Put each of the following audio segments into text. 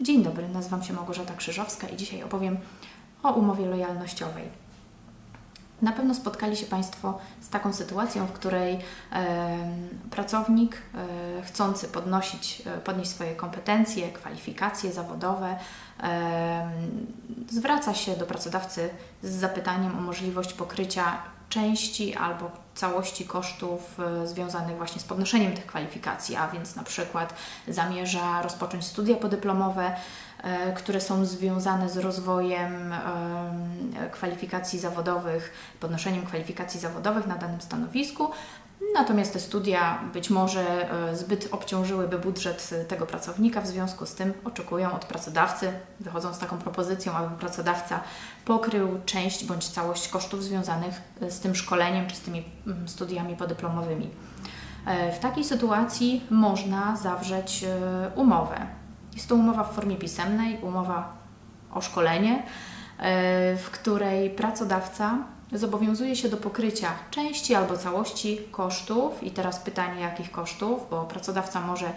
Dzień dobry, nazywam się Małgorzata Krzyżowska i dzisiaj opowiem o umowie lojalnościowej. Na pewno spotkali się Państwo z taką sytuacją, w której pracownik e, chcący podnosić, e, podnieść swoje kompetencje, kwalifikacje zawodowe, zwraca się do pracodawcy z zapytaniem o możliwość pokrycia części albo całości kosztów e, związanych właśnie z podnoszeniem tych kwalifikacji, a więc na przykład zamierza rozpocząć studia podyplomowe, które są związane z rozwojem kwalifikacji zawodowych, podnoszeniem kwalifikacji zawodowych na danym stanowisku, Natomiast te studia być może e, zbyt obciążyłyby budżet tego pracownika, w związku z tym oczekują od pracodawcy, wychodzą z taką propozycją, aby pracodawca pokrył część bądź całość kosztów związanych e, z tym szkoleniem czy z tymi studiami podyplomowymi. E, w takiej sytuacji można zawrzeć umowę. Jest to umowa w formie pisemnej, umowa o szkolenie, w której pracodawca zobowiązuje się do pokrycia części albo całości kosztów. I teraz pytanie, jakich kosztów, bo pracodawca może e,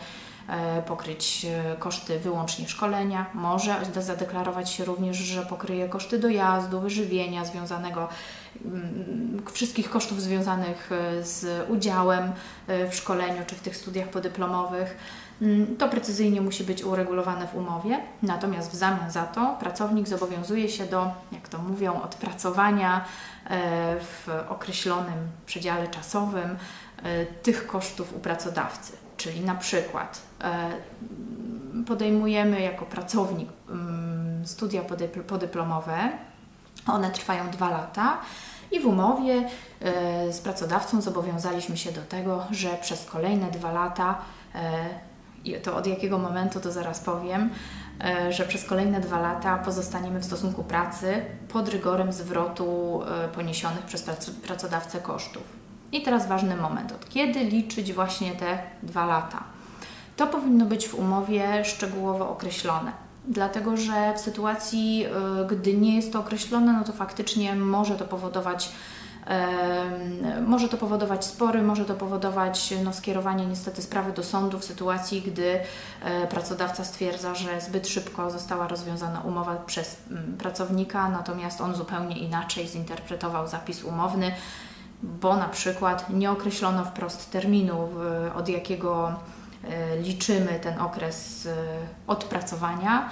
pokryć e, koszty wyłącznie szkolenia, może zadeklarować się również, że pokryje koszty dojazdu, wyżywienia związanego, mm, wszystkich kosztów związanych e, z udziałem w szkoleniu czy w tych studiach podyplomowych. Mm, to precyzyjnie musi być uregulowane w umowie, natomiast w zamian za to pracownik zobowiązuje się do, jak to mówią, odpracowania e, w określonym przedziale czasowym e, tych kosztów u pracodawcy. Czyli na przykład e, podejmujemy jako pracownik mm, studia podyplomowe, one trwają dwa lata. I w umowie z pracodawcą zobowiązaliśmy się do tego, że przez kolejne dwa lata i to od jakiego momentu to zaraz powiem, e, że przez kolejne dwa lata pozostaniemy w stosunku pracy pod rygorem zwrotu e, poniesionych przez pracodawcę kosztów. I teraz ważny moment, od kiedy liczyć właśnie te dwa lata? To powinno być w umowie szczegółowo określone. Dlatego, że w sytuacji, e, gdy nie jest to określone, no to faktycznie może to powodować może to powodować spory, może to powodować no, skierowanie niestety sprawy do sądu w sytuacji, gdy e, pracodawca stwierdza, że zbyt szybko została rozwiązana umowa przez pracownika, natomiast on zupełnie inaczej zinterpretował zapis umowny, bo na przykład nie określono wprost terminu, od jakiego e, liczymy ten okres e, odpracowania,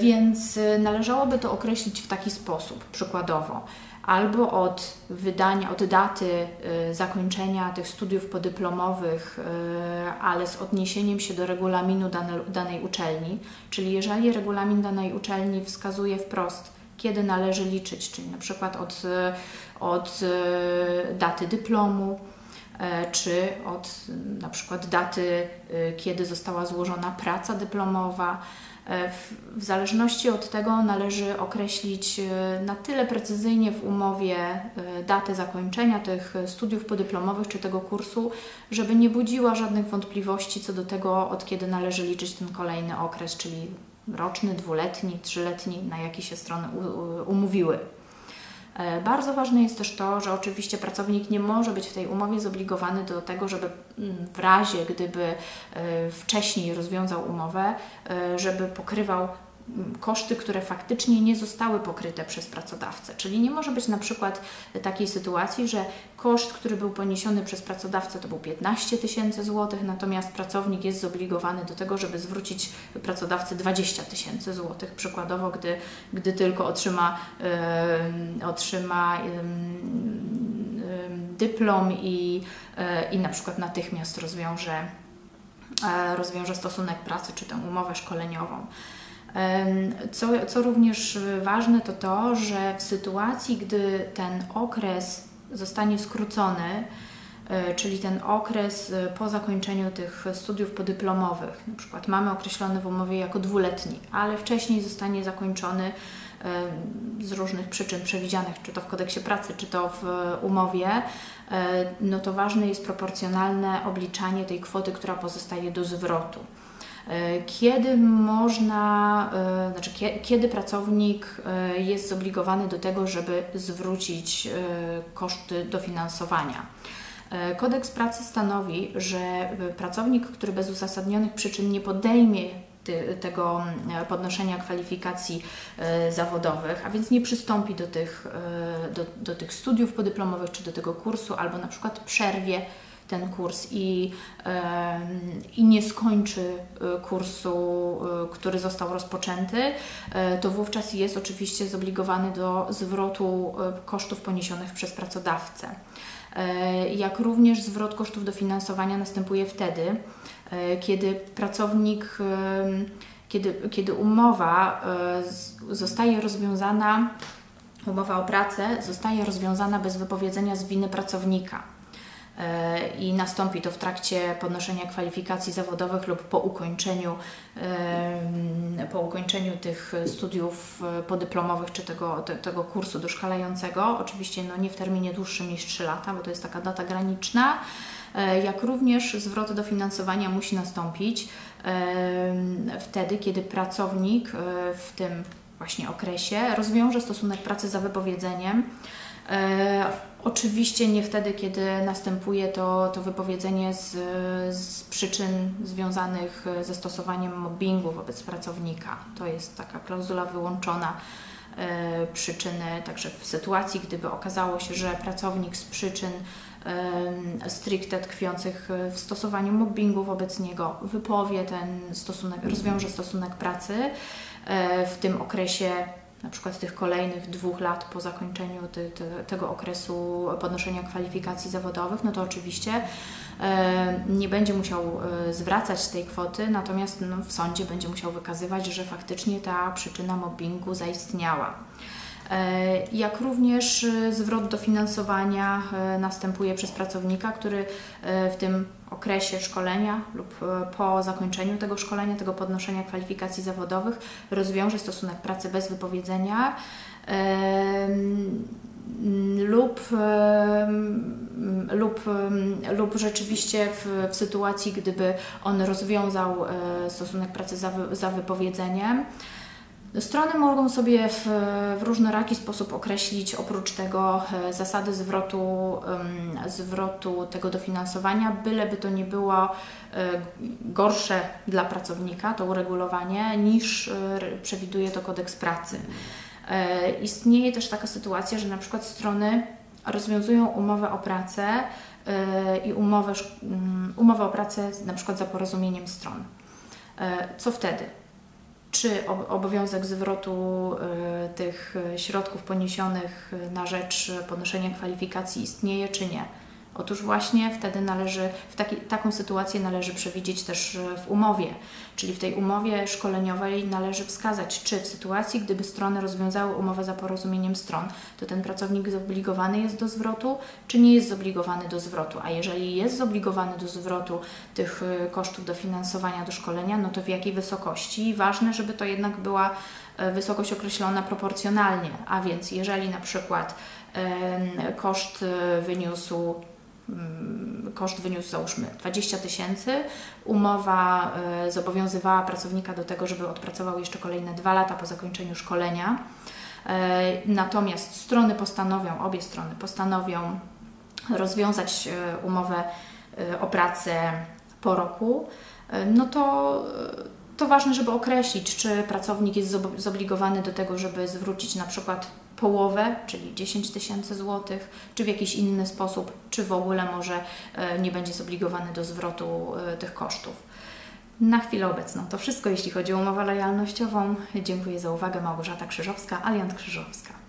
więc należałoby to określić w taki sposób, przykładowo. Albo od wydania, od daty zakończenia tych studiów podyplomowych, ale z odniesieniem się do regulaminu dane, danej uczelni, czyli jeżeli regulamin danej uczelni wskazuje wprost, kiedy należy liczyć, czyli na przykład od, od y, daty dyplomu, czy od na przykład daty, kiedy została złożona praca dyplomowa, E, w, zależności od tego należy określić e, na tyle precyzyjnie w umowie e, datę zakończenia tych studiów podyplomowych czy tego kursu, żeby nie budziła żadnych wątpliwości co do tego, od kiedy należy liczyć ten kolejny okres, czyli roczny, dwuletni, trzyletni, na jaki się strony umówiły. E, bardzo ważne jest też to, że oczywiście pracownik nie może być w tej umowie zobligowany do tego, żeby mm, w razie, gdyby e, wcześniej rozwiązał umowę, e, żeby pokrywał koszty, które faktycznie nie zostały pokryte przez pracodawcę. Czyli nie może być na przykład takiej sytuacji, że koszt, który był poniesiony przez pracodawcę to był 15 tysięcy złotych, natomiast pracownik jest zobligowany do tego, żeby zwrócić pracodawcy 20 tysięcy złotych. Przykładowo, gdy, gdy tylko otrzyma, yy, otrzyma yy, dyplom i, yy, i na przykład natychmiast rozwiąże, rozwiąże stosunek pracy czy tę umowę szkoleniową. Co, co również ważne, to to, że w sytuacji, gdy ten okres zostanie skrócony, e, czyli ten okres e, po zakończeniu tych studiów podyplomowych, na przykład mamy określony w umowie jako dwuletni, ale wcześniej zostanie zakończony z różnych przyczyn przewidzianych, czy to w kodeksie pracy, czy to w umowie, e, no to ważne jest proporcjonalne obliczanie tej kwoty, która pozostaje do zwrotu. E, kiedy można, e, znaczy kiedy pracownik e, jest zobligowany do tego, żeby zwrócić koszty dofinansowania. Kodeks pracy stanowi, że pracownik, który bez uzasadnionych przyczyn nie podejmie tego podnoszenia kwalifikacji zawodowych, a więc nie przystąpi do tych, do, do tych studiów podyplomowych czy do tego kursu, albo na przykład przerwie ten kurs i, i nie skończy kursu, który został rozpoczęty, to wówczas jest oczywiście zobligowany do zwrotu kosztów poniesionych przez pracodawcę. Jak również zwrot kosztów dofinansowania następuje wtedy, kiedy pracownik, kiedy, kiedy umowa zostaje rozwiązana, umowa o pracę zostaje rozwiązana bez wypowiedzenia z winy pracownika i nastąpi to w trakcie podnoszenia kwalifikacji zawodowych lub po ukończeniu, po ukończeniu tych studiów podyplomowych czy tego, te, tego kursu doszkalającego. Oczywiście no, nie w terminie dłuższym niż 3 lata, bo to jest taka data graniczna. E, jak również zwrot dofinansowania musi nastąpić wtedy, kiedy pracownik e, w tym właśnie okresie rozwiąże stosunek pracy za wypowiedzeniem E, oczywiście nie wtedy, kiedy następuje to, to wypowiedzenie z, z przyczyn związanych ze stosowaniem mobbingu wobec pracownika. To jest taka klauzula wyłączona e, przyczyny, także w sytuacji, gdyby okazało się, że pracownik z przyczyn e, stricte tkwiących w stosowaniu mobbingu wobec niego wypowie ten stosunek, rozwiąże stosunek pracy e, w tym okresie na przykład tych kolejnych dwóch lat po zakończeniu te, te, tego okresu podnoszenia kwalifikacji zawodowych, no to oczywiście e, nie będzie musiał e, zwracać tej kwoty, natomiast no, w sądzie będzie musiał wykazywać, że faktycznie ta przyczyna mobbingu zaistniała. E, jak również e, zwrot dofinansowania e, następuje przez pracownika, który w tym okresie szkolenia lub po zakończeniu tego szkolenia, tego podnoszenia kwalifikacji zawodowych rozwiąże stosunek pracy bez wypowiedzenia lub, lub, lub rzeczywiście w, w sytuacji, gdyby on rozwiązał stosunek pracy za, za wypowiedzeniem, Strony mogą sobie w, w różnoraki sposób określić oprócz tego e, zasady zwrotu, zwrotu tego dofinansowania, byleby to nie było e, gorsze dla pracownika, to uregulowanie, niż e, przewiduje to kodeks pracy. Istnieje też taka sytuacja, że na przykład strony rozwiązują umowę o pracę i umowę, umowę o pracę na przykład za porozumieniem stron. Co wtedy? Czy obowiązek zwrotu y, tych środków poniesionych na rzecz podnoszenia kwalifikacji istnieje, czy nie. Otóż właśnie wtedy należy, w taki, taką sytuację należy przewidzieć też e, w umowie, czyli w tej umowie szkoleniowej należy wskazać, czy w sytuacji, gdyby strony rozwiązały umowę za porozumieniem stron, to ten pracownik zobligowany jest do zwrotu, czy nie jest zobligowany do zwrotu. A jeżeli jest zobligowany do zwrotu tych e, kosztów dofinansowania do szkolenia, no to w jakiej wysokości? Ważne, żeby to jednak była e, wysokość określona proporcjonalnie, a więc jeżeli na przykład koszt wyniósł koszt wyniósł załóżmy 20 tysięcy. Umowa e, zobowiązywała pracownika do tego, żeby odpracował jeszcze kolejne dwa lata po zakończeniu szkolenia. E, natomiast strony postanowią, obie strony postanowią rozwiązać e, umowę o pracę po roku, no to to ważne, żeby określić, czy pracownik jest zobligowany do tego, żeby zwrócić na przykład połowę, czyli 10 tysięcy złotych, czy w jakiś inny sposób, czy w ogóle może e, nie będzie zobligowany do zwrotu e, tych kosztów. Na chwilę obecną to wszystko, jeśli chodzi o umowę lojalnościową. Dziękuję za uwagę. Małgorzata Krzyżowska, Aliant Krzyżowska.